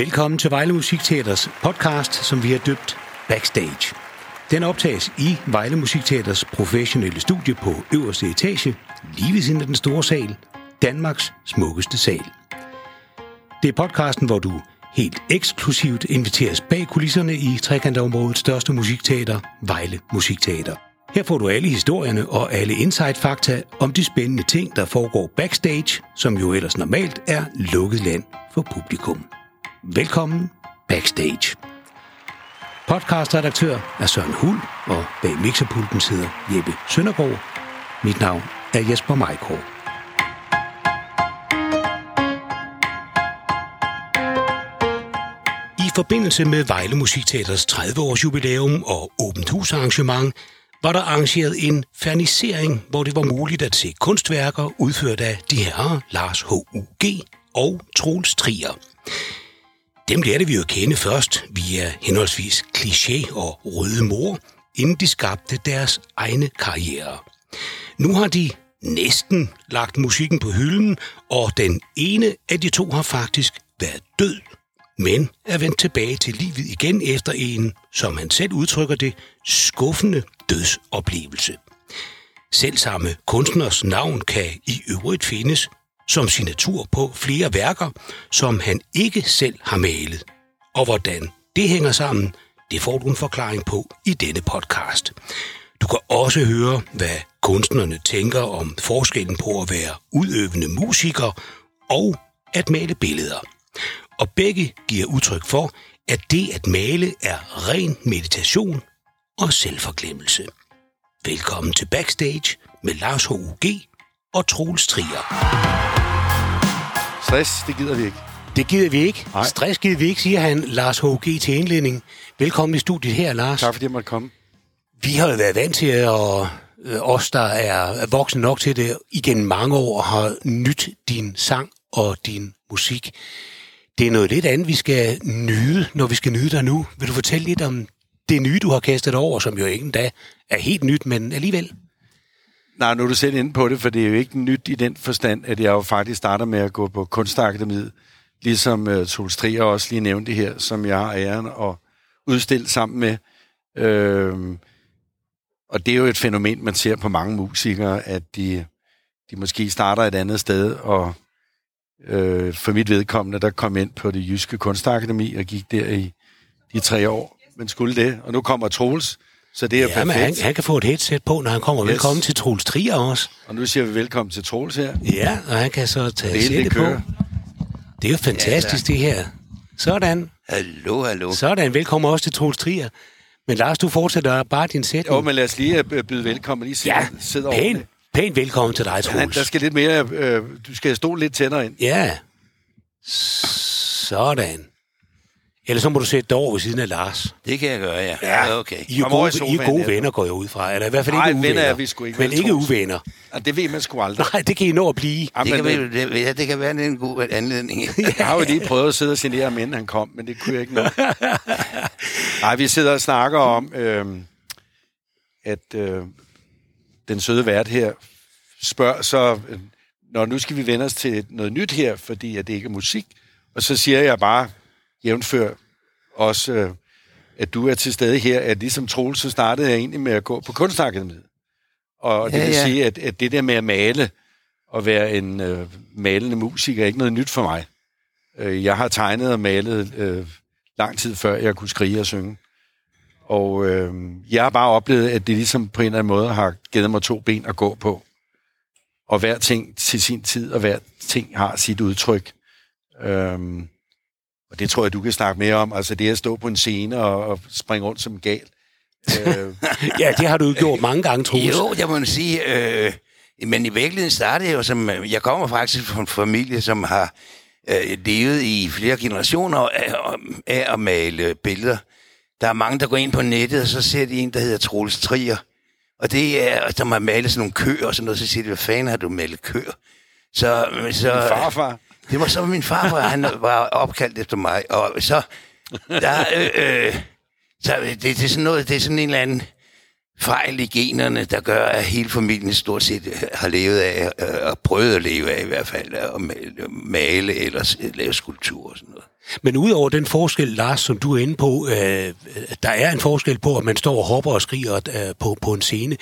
Velkommen til Vejle Musikteaters podcast, som vi har døbt Backstage. Den optages i Vejle Musikteaters professionelle studie på øverste etage, lige ved siden af den store sal, Danmarks smukkeste sal. Det er podcasten, hvor du helt eksklusivt inviteres bag kulisserne i trekantområdets største musikteater, Vejle Musikteater. Her får du alle historierne og alle insight-fakta om de spændende ting, der foregår backstage, som jo ellers normalt er lukket land for publikum. Velkommen backstage. Podcastredaktør er Søren Hul, og bag mixerpulten sidder Jeppe Søndergaard. Mit navn er Jesper Majkår. I forbindelse med Vejle Musikteaters 30-års jubilæum og åbent hus arrangement var der arrangeret en fernisering, hvor det var muligt at se kunstværker udført af de herrer Lars H.U.G. og Troels Trier. Dem lærte vi jo at kende først via henholdsvis kliché og røde mor, inden de skabte deres egne karriere. Nu har de næsten lagt musikken på hylden, og den ene af de to har faktisk været død, men er vendt tilbage til livet igen efter en, som han selv udtrykker det, skuffende dødsoplevelse. Selv samme kunstners navn kan i øvrigt findes som signatur på flere værker, som han ikke selv har malet. Og hvordan det hænger sammen, det får du en forklaring på i denne podcast. Du kan også høre, hvad kunstnerne tænker om forskellen på at være udøvende musiker og at male billeder. Og begge giver udtryk for, at det at male er ren meditation og selvforglemmelse. Velkommen til Backstage med Lars H.U.G. og Troels Trier. Stress, det gider vi ikke. Det gider vi ikke. Nej. Stress gider vi ikke, siger han Lars H.G. til indledning. Velkommen i studiet her, Lars. Tak fordi jeg måtte komme. Vi har jo været vant til, at øh, os, der er voksne nok til det, igennem mange år har nyt din sang og din musik. Det er noget lidt andet, vi skal nyde, når vi skal nyde dig nu. Vil du fortælle lidt om det nye, du har kastet over, som jo ikke endda er helt nyt, men alligevel? Nej, nu er du selv inde på det, for det er jo ikke nyt i den forstand, at jeg jo faktisk starter med at gå på kunstakademiet, ligesom uh, Troels Trier også lige nævnte her, som jeg har æren at udstille sammen med. Øh, og det er jo et fænomen, man ser på mange musikere, at de, de måske starter et andet sted, og øh, for mit vedkommende, der kom ind på det jyske kunstakademi og gik der i de tre år, men skulle det. Og nu kommer Troels, så det er Ja, men perfekt. han, han kan få et headset på, når han kommer. Yes. Velkommen til Troels Trier også. Og nu siger vi velkommen til Troels her. Ja, og han kan så tage Det hele, det på. Det er jo fantastisk, det her. Sådan. Hallo, hallo. Sådan. Velkommen også til Troels Trier. Men Lars, du fortsætter bare din sætning. Jo, men lad os lige øh, byde velkommen. Lige sidde, ja, sidde pænt, ordentligt. pænt velkommen til dig, Troels. der skal lidt mere... Øh, du skal stå lidt tættere ind. Ja. Sådan. Ellers så må du sætte dig over ved siden af Lars. Det kan jeg gøre, ja. ja. Okay. I er Kom gode, I er gode venner, går jeg ud fra. Eller i hvert fald Nej, ikke venner uvenner. er vi sgu ikke, Men vel, ikke uvenner. Og det ved man sgu aldrig. Nej, det kan I nå at blive. Ja, Det kan, det, ja, det kan være en god anledning. jeg har jo lige prøvet at sidde og genere ham, inden han kom, men det kunne jeg ikke nå. Nej, vi sidder og snakker om, øh, at øh, den søde vært her spørger så, øh, når nu skal vi vende os til noget nyt her, fordi at det ikke er musik. Og så siger jeg bare, jævnfør også, øh, at du er til stede her, at ligesom Troels, så startede jeg egentlig med at gå på kunstakademiet. Og det Ja, vil ja. sige, at, at det der med at male, og være en øh, malende musiker, er ikke noget nyt for mig. Øh, jeg har tegnet og malet øh, lang tid før, jeg kunne skrige og synge. Og øh, jeg har bare oplevet, at det ligesom på en eller anden måde har givet mig to ben at gå på. Og hver ting til sin tid, og hver ting har sit udtryk. Øhm, og det tror jeg, du kan snakke mere om. Altså det at stå på en scene og, og springe rundt som gal. øh, Ja, det har du jo gjort mange gange, Troels. jo, jeg må sige, øh, men i virkeligheden startede jeg jo som... Jeg kommer faktisk fra en familie, som har øh, levet i flere generationer af, af at male billeder. Der er mange, der går ind på nettet, og så ser de en, der hedder Troels Trier. Og det er, der har malet sådan nogle køer og sådan noget, så siger de, hvad fanden har du malet køer? Så, så, Min farfar. Det var så min farfar, han var opkaldt efter mig. Og så, der, øh, øh, så det, det, er sådan noget, det er sådan en eller anden fejl i generne, der gør, at hele familien stort set øh, har levet af, øh, og prøvet at leve af i hvert fald, at male eller lave skulptur og sådan noget. Men udover den forskel, Lars, som du er inde på, øh, der er en forskel på, at man står og hopper og skriger øh, på, på en scene.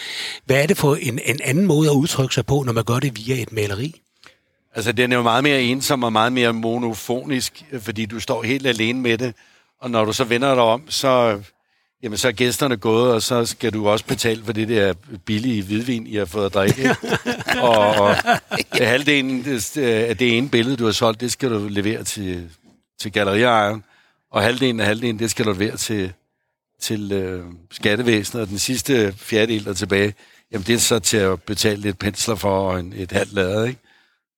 Hvad er det for en, en anden måde at udtrykke sig på, når man gør det via et maleri? Altså, den er jo meget mere ensom og meget mere monofonisk, fordi du står helt alene med det. Og når du så vender dig om, så, jamen, så er gæsterne gået, og så skal du også betale for det der billige hvidvin, I har fået at drikke. og, og halvdelen af det ene billede, du har solgt, det skal du levere til, til galleriejeren. Og halvdelen af halvdelen, det skal du levere til, til øh, skattevæsenet. Og den sidste fjerdedel, der er tilbage, jamen det er så til at betale lidt pensler for og en, et halvt lader, ikke?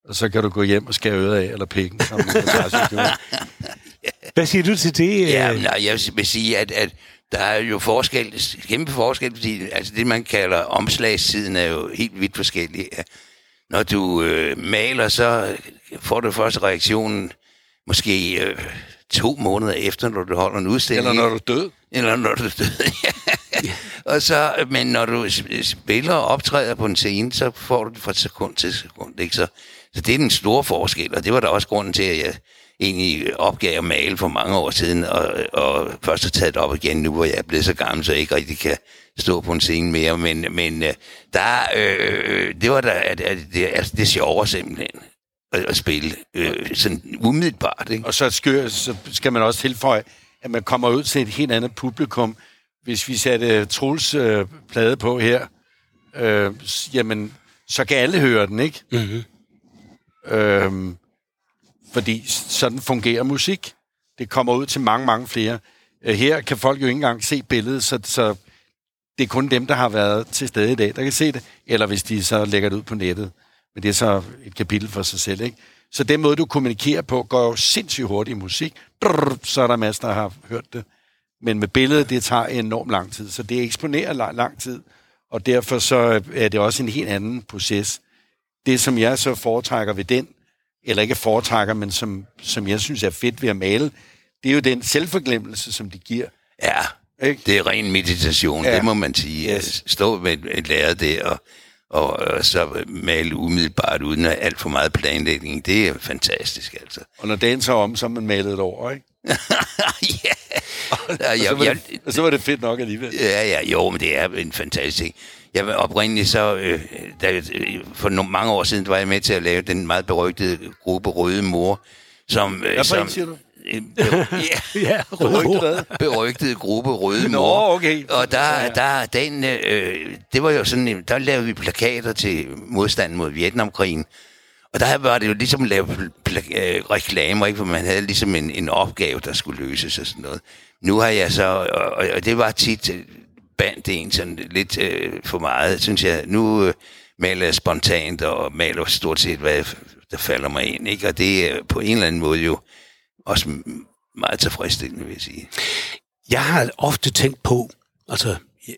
Og så kan du gå hjem og skære øret af, eller pikken, som Hvad siger du til det? Ja, nej, jeg vil sige, at, at der er jo forskel, kæmpe forskel, fordi altså det, man kalder omslagssiden, er jo helt vidt forskellig. Når du øh, maler, så får du først reaktionen måske øh, to måneder efter, når du holder en udstilling. Eller når du er død. Eller når du er død, ja. og så, men når du spiller og optræder på en scene, så får du det fra sekund til sekund. Ikke? Så så det er den store forskel, og det var der også grunden til, at jeg egentlig opgav at male for mange år siden, og, og først har taget det op igen nu, hvor jeg er blevet så gammel, så jeg ikke rigtig kan stå på en scene mere. Men, men øh, der, øh, det var der, at, at det, altså, det er sjovere simpelthen at, at spille øh, sådan umiddelbart. Ikke? Og så, skør, så skal man også tilføje, at man kommer ud til et helt andet publikum. Hvis vi satte Truls øh, plade på her, øh, jamen, så kan alle høre den, ikke? Mm-hmm. Øhm, fordi sådan fungerer musik. Det kommer ud til mange, mange flere. Øh, her kan folk jo ikke engang se billedet, så, så det er kun dem, der har været til stede i dag, der kan se det. Eller hvis de så lægger det ud på nettet. Men det er så et kapitel for sig selv, ikke? Så den måde, du kommunikerer på, går jo sindssygt hurtigt i musik. Brrr, så er der masser, der har hørt det. Men med billedet, det tager enormt lang tid. Så det eksponerer lang, lang tid. Og derfor så er det også en helt anden proces det, som jeg så foretrækker ved den, eller ikke foretrækker, men som, som jeg synes er fedt ved at male, det er jo den selvforglemmelse, som det giver. Ja, ikke? det er ren meditation, ja. det må man sige. Yes. Stå med et lærer der og, og, og så male umiddelbart uden alt for meget planlægning, det er fantastisk altså. Og når dagen så om, så er man malet et over, ikke? ja. og, og, så var det, og så var det fedt nok alligevel. Ja, ja, jo, men det er en fantastisk jeg var oprindeligt så, øh, da, øh, for nogle, mange år siden, var jeg med til at lave den meget berygtede gruppe Røde Mor, som... Øh, Hvad som, siger du? Øh, ja, ja berygtede, berygtede gruppe Røde Mor. Nå, okay. Og der, der den, øh, det var jo sådan, der lavede vi plakater til modstanden mod Vietnamkrigen. Og der var det jo ligesom at lave øh, reklamer, ikke? for man havde ligesom en, en opgave, der skulle løses og sådan noget. Nu har jeg så, og, og det var tit bandt en sådan lidt øh, for meget, synes jeg. Nu øh, maler jeg spontant og maler stort set, hvad der falder mig ind. Ikke? Og det er på en eller anden måde jo også meget tilfredsstillende, vil jeg sige. Jeg har ofte tænkt på, altså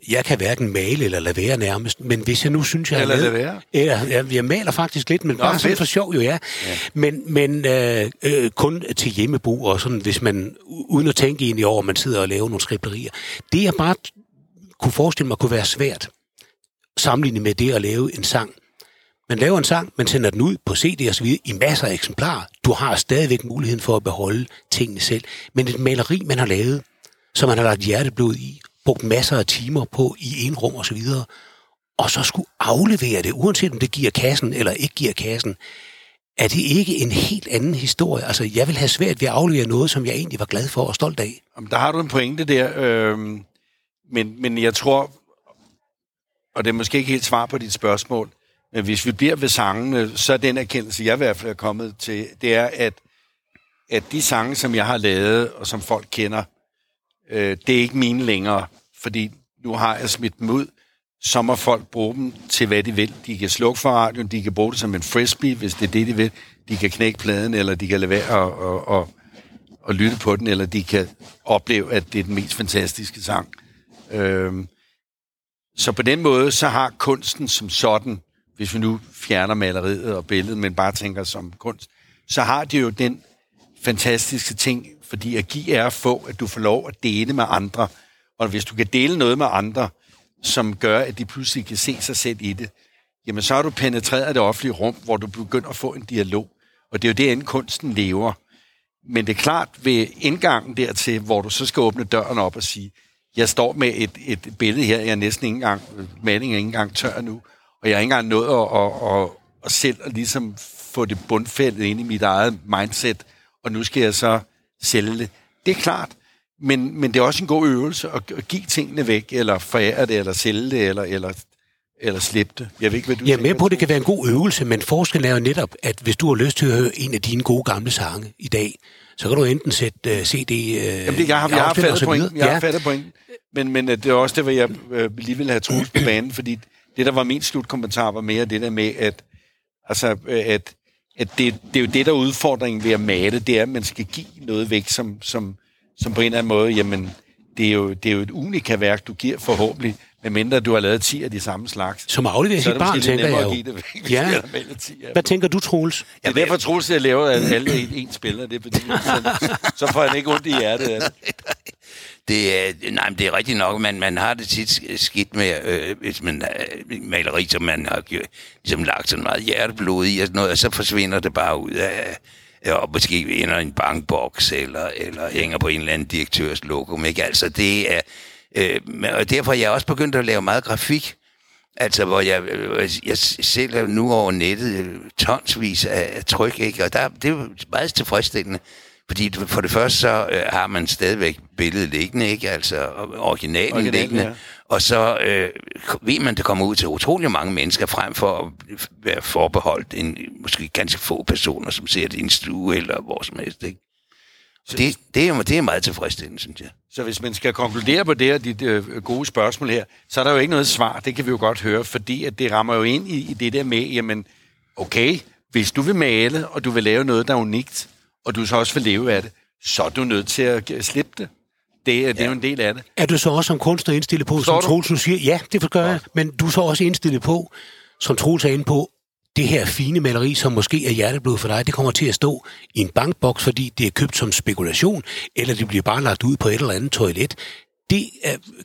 jeg kan hverken male eller lade være nærmest, men hvis jeg nu synes, jeg eller lade være? Eller, jeg, jeg maler faktisk lidt, men Nå, bare sådan for sjov jo, ja. ja. Men, men øh, øh, kun til hjemmebrug, og sådan, hvis man, uden at tænke egentlig over, at man sidder og laver nogle skriblerier. Det er bare kunne forestille mig kunne være svært, sammenlignet med det at lave en sang. Man laver en sang, man sender den ud på CD og så videre i masser af eksemplarer. Du har stadigvæk muligheden for at beholde tingene selv. Men et maleri, man har lavet, som man har lagt hjerteblod i, brugt masser af timer på i en rum og så videre, og så skulle aflevere det, uanset om det giver kassen eller ikke giver kassen, er det ikke en helt anden historie? Altså, jeg vil have svært ved at aflevere noget, som jeg egentlig var glad for og stolt af. Jamen, der har du en pointe der. Øh men, men jeg tror, og det er måske ikke helt svar på dit spørgsmål, men hvis vi bliver ved sangene, så er den erkendelse, jeg i hvert fald er kommet til, det er, at, at de sange, som jeg har lavet, og som folk kender, øh, det er ikke mine længere, fordi nu har jeg smidt dem ud, så må folk bruge dem til, hvad de vil. De kan slukke for radioen, de kan bruge det som en frisbee, hvis det er det, de vil. De kan knække pladen, eller de kan lade være og, og, og, og lytte på den, eller de kan opleve, at det er den mest fantastiske sang. Øhm, så på den måde, så har kunsten som sådan, hvis vi nu fjerner maleriet og billedet, men bare tænker som kunst, så har det jo den fantastiske ting, fordi at give er at få, at du får lov at dele med andre. Og hvis du kan dele noget med andre, som gør, at de pludselig kan se sig selv i det, jamen så har du penetreret det offentlige rum, hvor du begynder at få en dialog. Og det er jo det, kunsten lever. Men det er klart ved indgangen dertil, hvor du så skal åbne døren op og sige, jeg står med et, et billede her, jeg er næsten ikke engang, malingen er ikke engang tør nu, og jeg har ikke engang nået at, at, at, at selv at ligesom få det bundfældet ind i mit eget mindset, og nu skal jeg så sælge det. Det er klart, men, men det er også en god øvelse at, at give tingene væk, eller forære det, eller sælge det, eller, eller, eller slippe det. Jeg ved ikke, hvad du Jeg er med på, at det kan være en god øvelse, men forskellen er jo netop, at hvis du har lyst til at høre en af dine gode gamle sange i dag, så kan du enten sætte uh, CD... Uh, Jamen, det, jeg har, jeg har fattet pointen. Jeg ja. har fattet pointen. Men, men øh, det er også det, hvor jeg øh, lige vil have troet på banen, fordi det, der var min slutkommentar, var mere det der med, at, altså, at, at det, det er jo det, der er udfordringen ved at male, det er, at man skal give noget væk, som, som, som på en eller anden måde, jamen, det er jo, det er jo et unikt værk, du giver forhåbentlig, medmindre du har lavet 10 af de samme slags. Som afleverer sit barn, tænker jeg jo. Det væk, ja. 10 Hvad tænker du, Troels? Ja, det er derfor, Troels, at jeg laver at alle en, en spiller. Det er fordi, så, så får han ikke ondt i hjertet af det. Det er, nej, det er rigtigt nok, men man har det tit skidt med, øh, hvis man øh, maleri, som man har ligesom lagt så meget hjerteblod i og sådan noget, og så forsvinder det bare ud af, og måske ender en bankboks, eller, eller hænger på en eller anden direktørs lokum, ikke? Altså, det er... Øh, og derfor er jeg også begyndt at lave meget grafik, Altså, hvor jeg, øh, jeg sælger nu over nettet øh, tonsvis af tryk, ikke? Og der, det er meget tilfredsstillende. Fordi for det første, så øh, har man stadigvæk billedet liggende, ikke? Altså originalen Original, liggende. Ja. Og så øh, ved man, at det kommer ud til utrolig mange mennesker, frem for at være forbeholdt en måske ganske få personer, som ser det i en stue eller hvor som helst, ikke? Så det, det, er, det er meget tilfredsstillende, synes jeg. Så hvis man skal konkludere på det her dit øh, gode spørgsmål her, så er der jo ikke noget svar, det kan vi jo godt høre, fordi at det rammer jo ind i, i det der med, jamen, okay, hvis du vil male, og du vil lave noget, der er unikt, og du så også vil leve af det, så er du nødt til at slippe det. Det, det ja. er jo en del af det. Er du så også som kunstner indstillet på, som Troels du siger, ja, det gør jeg, men du er så også indstillet på, som Troels er inde på, det her fine maleri, som måske er hjerteblod for dig, det kommer til at stå i en bankboks, fordi det er købt som spekulation, eller det bliver bare lagt ud på et eller andet toilet. Det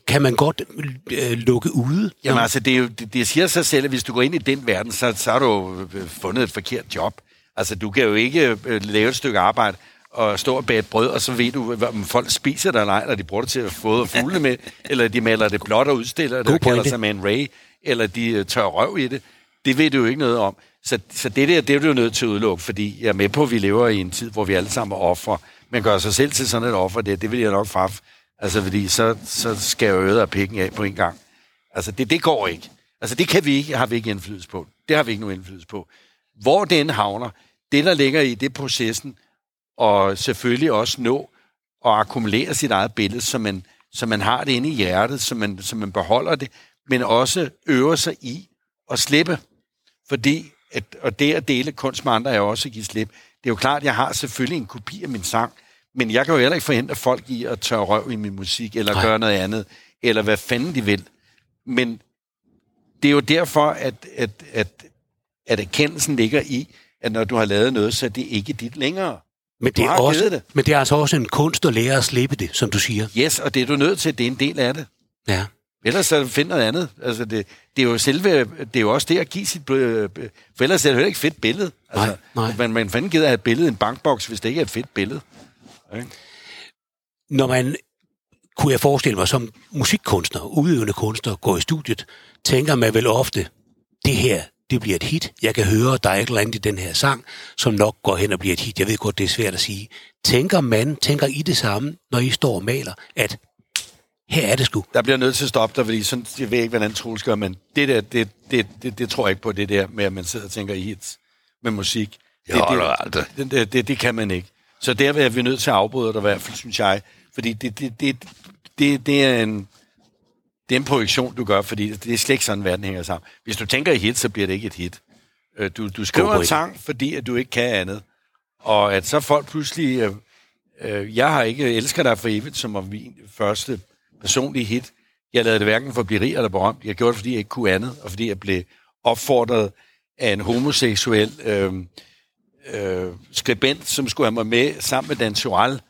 kan man godt øh, lukke ude. Jamen altså, det, er jo, det, det siger sig selv, at hvis du går ind i den verden, så, så har du øh, fundet et forkert job. Altså, du kan jo ikke øh, lave et stykke arbejde og stå og bage et brød, og så ved du, om folk spiser det eller ej, eller de bruger det til at fodre fugle med, eller de maler det blot og udstiller det, og kalder sig Man Ray, eller de tør røv i det. Det ved du jo ikke noget om. Så, så det der, det er du jo nødt til at udelukke, fordi jeg er med på, at vi lever i en tid, hvor vi alle sammen er ofre. Men gør sig selv til sådan et offer, det, det vil jeg nok fraf. Altså, fordi så, så skal jeg øde af pikken af på en gang. Altså, det, det går ikke. Altså, det kan vi ikke, har vi ikke indflydelse på. Det har vi ikke nogen indflydelse på. Hvor den havner, det, der ligger i det processen, og selvfølgelig også nå at akkumulere sit eget billede, så man, så man har det inde i hjertet, så man, så man beholder det, men også øver sig i at slippe. Fordi, at, og det at dele kunst med andre er også at give slip. Det er jo klart, at jeg har selvfølgelig en kopi af min sang, men jeg kan jo heller ikke forhindre folk i at tørre røv i min musik, eller Nej. gøre noget andet, eller hvad fanden de vil. Men det er jo derfor, at, at, at, at erkendelsen ligger i, at når du har lavet noget, så er det ikke dit længere. Men det, er også, det. men det er altså også en kunst at lære at slippe det, som du siger. Yes, og det er du nødt til, det er en del af det. Ja. Ellers så find noget andet. Altså det, det er jo selve, det er jo også det at give sit, øh, for ellers er det jo ikke et fedt billede. Altså, nej, nej. Man, man fanden gider have et billede en bankboks, hvis det ikke er et fedt billede. Okay? Når man, kunne jeg forestille mig, som musikkunstner, udøvende kunstner, går i studiet, tænker man vel ofte, det her, det bliver et hit. Jeg kan høre, der er et eller andet i den her sang, som nok går hen og bliver et hit. Jeg ved godt, det er svært at sige. Tænker man, tænker I det samme, når I står og maler, at her er det sgu. Der bliver nødt til at stoppe dig, fordi sådan, jeg ved ikke, hvordan Troels gør, men det der, det, det, det, det, tror jeg ikke på, det der med, at man sidder og tænker i hits med musik. Det, det, det, det, det, det, det kan man ikke. Så der er vi nødt til at afbryde dig i hvert fald, synes jeg. Fordi det, det, det, det, det er en det er en projektion, du gør, fordi det er slet ikke sådan, verden hænger sammen. Hvis du tænker i hit, så bliver det ikke et hit. Øh, du, du skriver en sang, fordi at du ikke kan andet. Og at så folk pludselig... Øh, øh, jeg har ikke Elsker dig for evigt, som var min første personlige hit. Jeg lavede det hverken for at blive rig eller berømt. Jeg gjorde det, fordi jeg ikke kunne andet, og fordi jeg blev opfordret af en homoseksuel øh, øh, skribent, som skulle have mig med sammen med Dan Choral.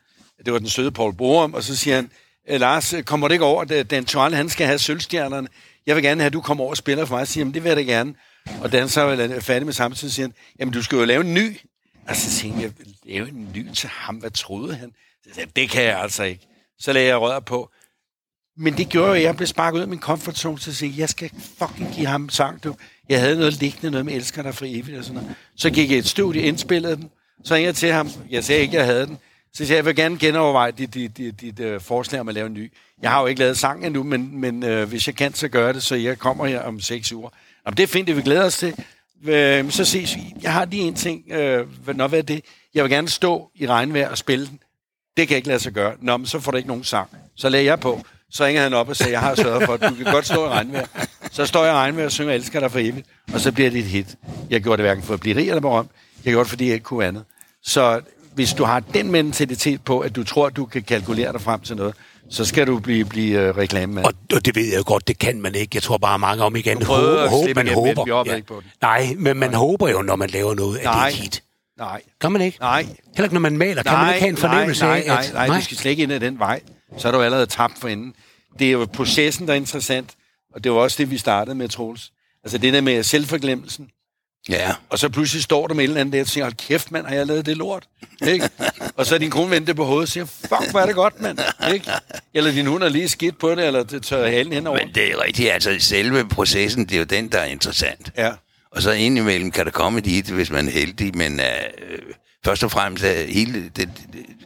Det var den søde Paul Borum, og så siger han, øh, Lars, kommer det ikke over, at øh, Dan Choral, han skal have sølvstjernerne? jeg vil gerne have, at du kommer over og spiller for mig. Jeg siger han, det vil jeg da gerne. Og Dan så er øh, færdig med samtidig, siger han, jamen du skal jo lave en ny. Og så tænkte jeg, lave en ny til ham, hvad troede han? Så sagde, det kan jeg altså ikke. Så lagde jeg rødder på. Men det gjorde, at jeg blev sparket ud af min comfort zone, så sige, jeg skal fucking give ham sang, du. Jeg havde noget liggende, noget med elsker dig for evigt og sådan noget. Så gik jeg et studie, indspillede den, så ringede jeg til ham. Jeg sagde ikke, jeg havde den. Så sagde jeg, jeg vil gerne genoverveje dit, dit, dit, dit uh, forslag om at lave en ny. Jeg har jo ikke lavet sang endnu, men, men uh, hvis jeg kan, så gør det, så jeg kommer her om seks uger. Jamen, det er fint, det vi glæder os til. Uh, så ses vi. Jeg har lige en ting. Uh, nå, hvad er det? Jeg vil gerne stå i regnvejr og spille den. Det kan jeg ikke lade sig gøre. Nå, men så får du ikke nogen sang. Så lagde jeg på. Så ringer han op og siger, jeg har sørget for, at du kan godt stå i regnvejr. Så står jeg i regnvejr og synger, elsker dig for evigt. Og så bliver det et hit. Jeg gjorde det hverken for at blive rig eller berømt. Jeg gjorde det, fordi jeg ikke kunne andet. Så hvis du har den mentalitet på, at du tror, at du kan kalkulere dig frem til noget, så skal du blive, blive uh, reklamemand. Og, og det ved jeg godt, det kan man ikke. Jeg tror bare mange om igen. Håber, håber, man håber. Ja. Ikke på den. Nej, men man nej. håber jo, når man laver noget, nej. at det er hit. Nej. Kan man ikke? Nej. Heller ikke, når man maler. Kan nej, man ikke have en fornemmelse nej, af, nej, nej, nej, nej, du skal slet ikke ind ad den vej. Så er du allerede tabt for inden. Det er jo processen, der er interessant. Og det var også det, vi startede med, Troels. Altså det der med selvforglemmelsen. Ja. Og så pludselig står der med et eller andet der og siger, hold kæft, mand, har jeg lavet det lort? Ikke? og så er din kone vendt på hovedet og siger, fuck, hvor er det godt, mand. Ikke? Eller din hund er lige skidt på det, eller det tør halen henover. Men det er rigtigt, altså selve processen, det er jo den, der er interessant. Ja. Og så indimellem kan der komme dit, hvis man er heldig, men øh, først og fremmest er hele, det, det,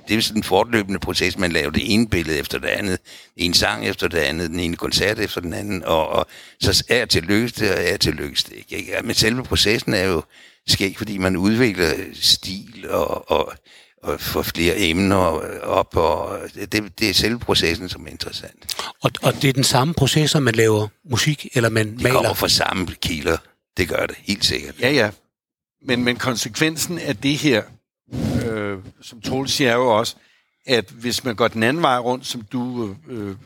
det er sådan en fortløbende proces, man laver det ene billede efter det andet, en sang efter det andet, den ene koncert efter den anden, og, og så er til lykkes det, og er til lykkes det. Ikke? Men selve processen er jo skæg, fordi man udvikler stil og, og, og får flere emner op, og det, det er selve processen, som er interessant. Og, og det er den samme proces, som man laver musik, eller man det maler? Det kommer fra samme kilder. Det gør det, helt sikkert. Ja, ja. Men, men konsekvensen af det her, øh, som Troels siger, er jo også, at hvis man går den anden vej rundt, som du øh,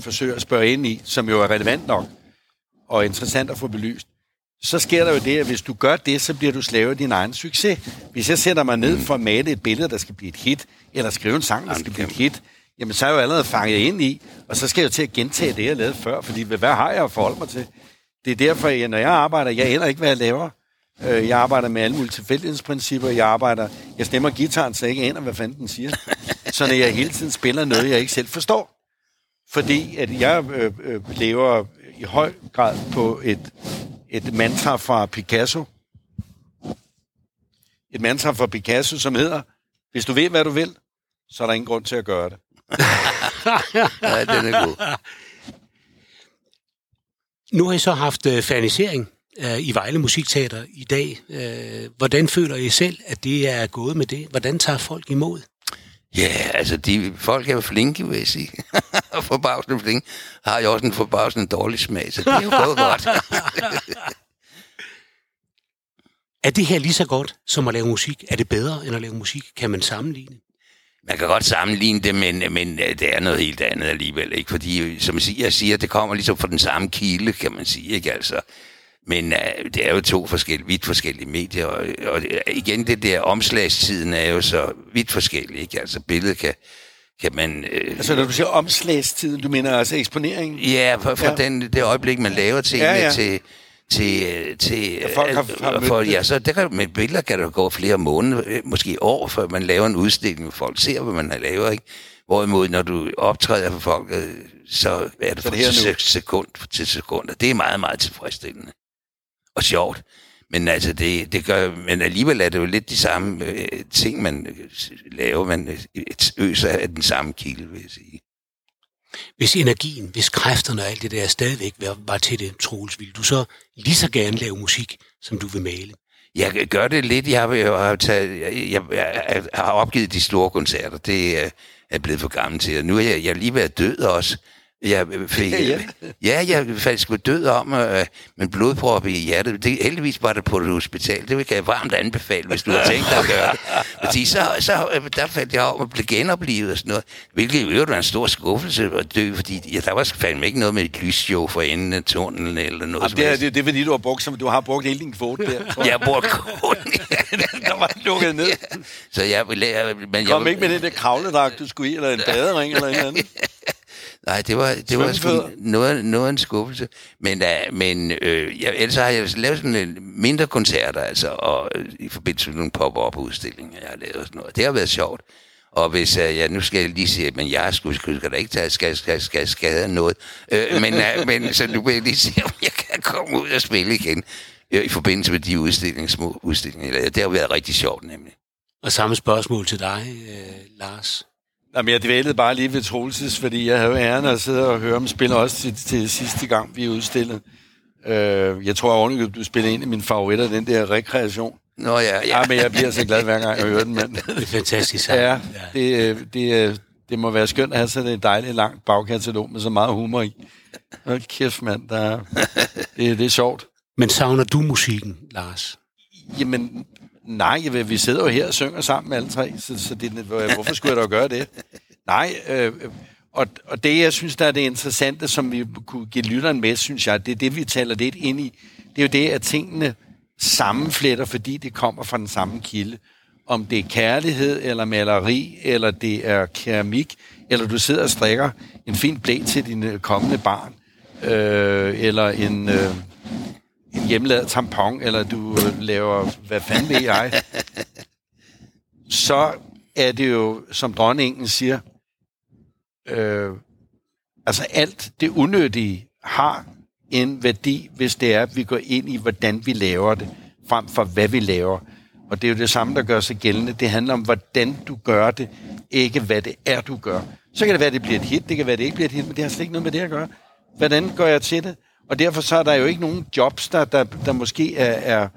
forsøger at spørge ind i, som jo er relevant nok og interessant at få belyst, så sker der jo det, at hvis du gør det, så bliver du slave af din egen succes. Hvis jeg sætter mig ned for at male et billede, der skal blive et hit, eller skrive en sang, der skal blive et hit, jamen så er jeg jo allerede fanget ind i, og så skal jeg jo til at gentage det, jeg lavede før, fordi hvad har jeg at forholde mig til? Det er derfor, at når jeg arbejder, jeg heller ikke, hvad jeg laver. Øh, jeg arbejder med alle mulige tilfældighedsprincipper. Jeg arbejder, jeg stemmer gitaren, så jeg ikke aner, hvad fanden den siger. Så når jeg hele tiden spiller noget, jeg ikke selv forstår. Fordi at jeg øh, øh, lever i høj grad på et, et mantra fra Picasso. Et mantra fra Picasso, som hedder, hvis du ved, hvad du vil, så er der ingen grund til at gøre det. ja, den er god. Nu har I så haft øh, fanisering øh, i Vejle Musikteater i dag. Øh, hvordan føler I selv, at det er gået med det? Hvordan tager folk imod? Ja, altså, de, folk er jo flinke, vil jeg sige. forbavsende flinke. Har jo også en forbavsende dårlig smag, så det er jo godt. er det her lige så godt som at lave musik? Er det bedre end at lave musik? Kan man sammenligne? Man kan godt sammenligne det, men, men øh, det er noget helt andet alligevel. Ikke? Fordi, som jeg siger, det kommer ligesom fra den samme kilde, kan man sige. Ikke? Altså, men uh, det er jo to forskellige, vidt forskellige medier, og, og igen, det der omslagstiden er jo så vidt forskellig, ikke? Altså billedet kan, kan man... Uh, altså når du siger omslagstiden, du mener altså eksponeringen? Ja, fra, fra ja. Den, det øjeblik, man laver til, ja, ja. til til, til ja, folk har, har for, ja, så der kan, med billeder kan der gå flere måneder, måske år, før man laver en udstilling, hvor folk ser, hvad man har lavet, ikke? Hvorimod, når du optræder for folk, så er det, så det fra sekund til sekund, og det er meget, meget tilfredsstillende og sjovt. Men altså, det, det gør, men alligevel er det jo lidt de samme øh, ting, man øh, laver. Man øser af den samme kilde, vil jeg sige. Hvis energien, hvis kræfterne og alt det der stadigvæk var til det, Troels, vil du så lige så gerne lave musik, som du vil male? Jeg gør det lidt. Jeg har, jeg har, taget, jeg, jeg, har opgivet de store koncerter. Det er, er blevet for gammel til. nu er jeg, jeg lige været død også. Jeg fik, ja, ja, jeg faktisk var død om, øh, med blodprop i hjertet. Det, heldigvis var det på et hospital. Det kan jeg varmt anbefale, hvis du har tænkt dig at gøre det. Fordi så, så øh, der faldt jeg om at blive genoplevet og sådan noget. Hvilket jo var en stor skuffelse at dø, fordi ja, der var fandme ikke noget med et lysshow for enden af tunnelen eller noget. Jamen, det, er, det, det er fordi, du har brugt, som, du har brugt hele din kvote der. jeg har brugt kvoten. der var lukket ned. Ja. Så jeg, men jeg, Kom ikke med den der kravledragt, du skulle i, eller en badering eller en anden. Nej, det var, det var sgu noget, noget af en skuffelse. Men, uh, men øh, jeg, ellers har jeg lavet sådan en mindre koncerter, altså, og, øh, i forbindelse med nogle pop-up-udstillinger, jeg har lavet og sådan noget. Det har været sjovt. Og hvis uh, jeg nu skal jeg lige sige, men jeg skulle, skulle skal da ikke tage, skal, skal, skal skade noget. Øh, men, uh, men så nu vil jeg lige sige, om jeg kan komme ud og spille igen øh, i forbindelse med de udstillinger, små udstillinger. jeg lavede. Det har været rigtig sjovt, nemlig. Og samme spørgsmål til dig, øh, Lars. Jamen, jeg dvælede bare lige ved Troelses, fordi jeg havde æren at sidde og høre dem spille også til, til sidste gang, vi udstillede. Øh, jeg tror ordentligt, du spillede en af mine favoritter, den der rekreation. Nå ja, ja. Ja, men jeg bliver så glad hver gang, jeg hører den, mand. Det er fantastisk sang. Ja, det, øh, det, øh, det må være skønt at have sådan et dejligt langt bagkatalog med så meget humor i. Hold kæft, mand. Der er, det, det er sjovt. Men savner du musikken, Lars? Jamen, nej, jeg ved, vi sidder jo her og synger sammen alle tre, så, så det, hvorfor skulle jeg da gøre det? Nej, øh, og, og det, jeg synes, der er det interessante, som vi kunne give lytteren med, synes jeg, det er det, vi taler lidt ind i. Det er jo det, at tingene sammenfletter, fordi det kommer fra den samme kilde. Om det er kærlighed, eller maleri, eller det er keramik, eller du sidder og strikker en fin blæ til din øh, kommende barn, øh, eller en... Øh, en hjemmelavet tampon, eller du øh, laver, hvad fanden ved jeg, så er det jo, som dronningen siger, øh, altså alt det unødige har en værdi, hvis det er, at vi går ind i, hvordan vi laver det, frem for hvad vi laver. Og det er jo det samme, der gør sig gældende. Det handler om, hvordan du gør det, ikke hvad det er, du gør. Så kan det være, at det bliver et hit, det kan være, at det ikke bliver et hit, men det har slet ikke noget med det at gøre. Hvordan går jeg til det? Og derfor så er der jo ikke nogen jobs, der, der, der måske er, er,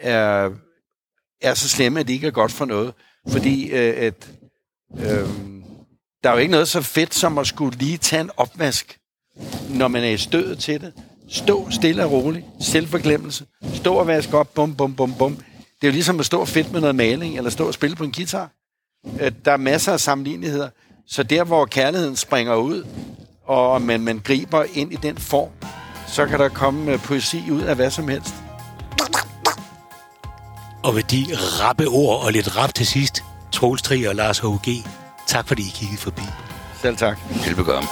er, er så slemme, at det ikke er godt for noget. Fordi øh, at, øh, der er jo ikke noget så fedt, som at skulle lige tage en opvask, når man er i stødet til det. Stå stille og roligt. Selvforglemmelse. Stå og vaske op. Bum, bum, bum, bum. Det er jo ligesom at stå fedt med noget maling, eller stå og spille på en guitar. Øh, der er masser af sammenligneligheder. Så der, hvor kærligheden springer ud, og man, man griber ind i den form, så kan der komme øh, poesi ud af hvad som helst. Og med de rappe ord og lidt rap til sidst, Troels Trier og Lars H.G., tak fordi I kiggede forbi. Selv tak. Velbekomme.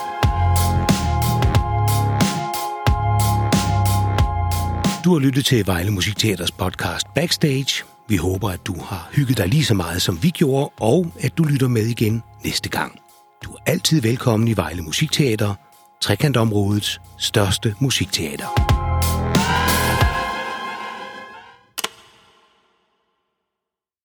Du har lyttet til Vejle Musikteaters podcast Backstage. Vi håber, at du har hygget dig lige så meget, som vi gjorde, og at du lytter med igen næste gang. Du er altid velkommen i Vejle Musikteater, trekantområdets største musikteater.